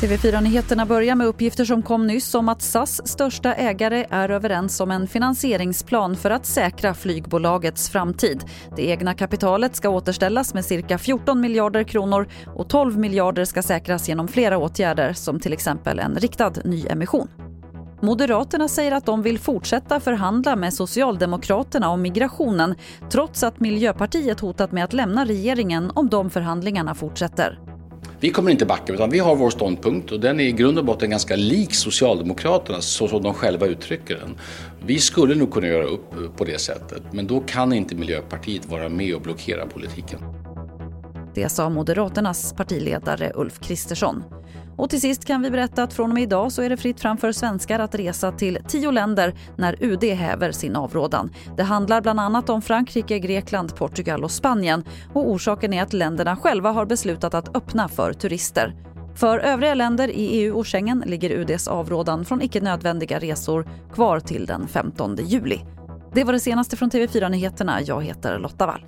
TV4-nyheterna börjar med uppgifter som kom nyss om att SAS största ägare är överens om en finansieringsplan för att säkra flygbolagets framtid. Det egna kapitalet ska återställas med cirka 14 miljarder kronor och 12 miljarder ska säkras genom flera åtgärder som till exempel en riktad nyemission. Moderaterna säger att de vill fortsätta förhandla med Socialdemokraterna om migrationen trots att Miljöpartiet hotat med att lämna regeringen om de förhandlingarna fortsätter. Vi kommer inte backa utan vi har vår ståndpunkt och den är i grund och botten ganska lik Socialdemokraternas så som de själva uttrycker den. Vi skulle nog kunna göra upp på det sättet men då kan inte Miljöpartiet vara med och blockera politiken. Det sa Moderaternas partiledare Ulf Kristersson. Och till sist kan vi berätta att från och med idag så är det fritt fram för svenskar att resa till tio länder när UD häver sin avrådan. Det handlar bland annat om Frankrike, Grekland, Portugal och Spanien. Och orsaken är att länderna själva har beslutat att öppna för turister. För övriga länder i EU och Schengen ligger UDs avrådan från icke nödvändiga resor kvar till den 15 juli. Det var det senaste från TV4 Nyheterna. Jag heter Lotta Wall.